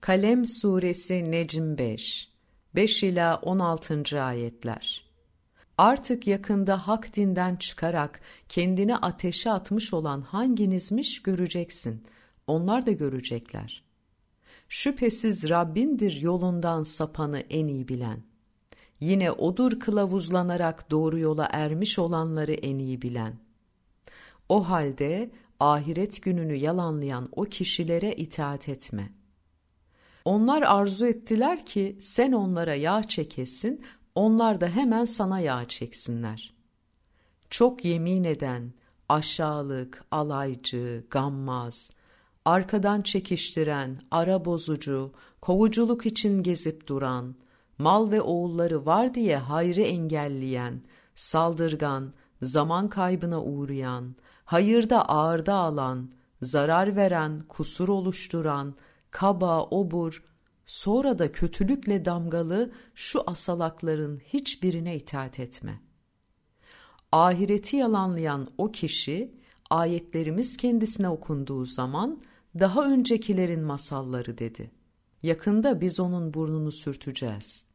Kalem Suresi Necm 5 5 ila 16. ayetler. Artık yakında hak dinden çıkarak kendini ateşe atmış olan hanginizmiş göreceksin. Onlar da görecekler. Şüphesiz Rabbindir yolundan sapanı en iyi bilen. Yine odur kılavuzlanarak doğru yola ermiş olanları en iyi bilen. O halde ahiret gününü yalanlayan o kişilere itaat etme. Onlar arzu ettiler ki sen onlara yağ çekesin, onlar da hemen sana yağ çeksinler. Çok yemin eden, aşağılık, alaycı, gammaz, arkadan çekiştiren, ara bozucu, kovuculuk için gezip duran, mal ve oğulları var diye hayrı engelleyen, saldırgan, zaman kaybına uğrayan, hayırda ağırda alan, zarar veren, kusur oluşturan, kaba, obur, sonra da kötülükle damgalı şu asalakların hiçbirine itaat etme. Ahireti yalanlayan o kişi, ayetlerimiz kendisine okunduğu zaman, daha öncekilerin masalları dedi. Yakında biz onun burnunu sürteceğiz.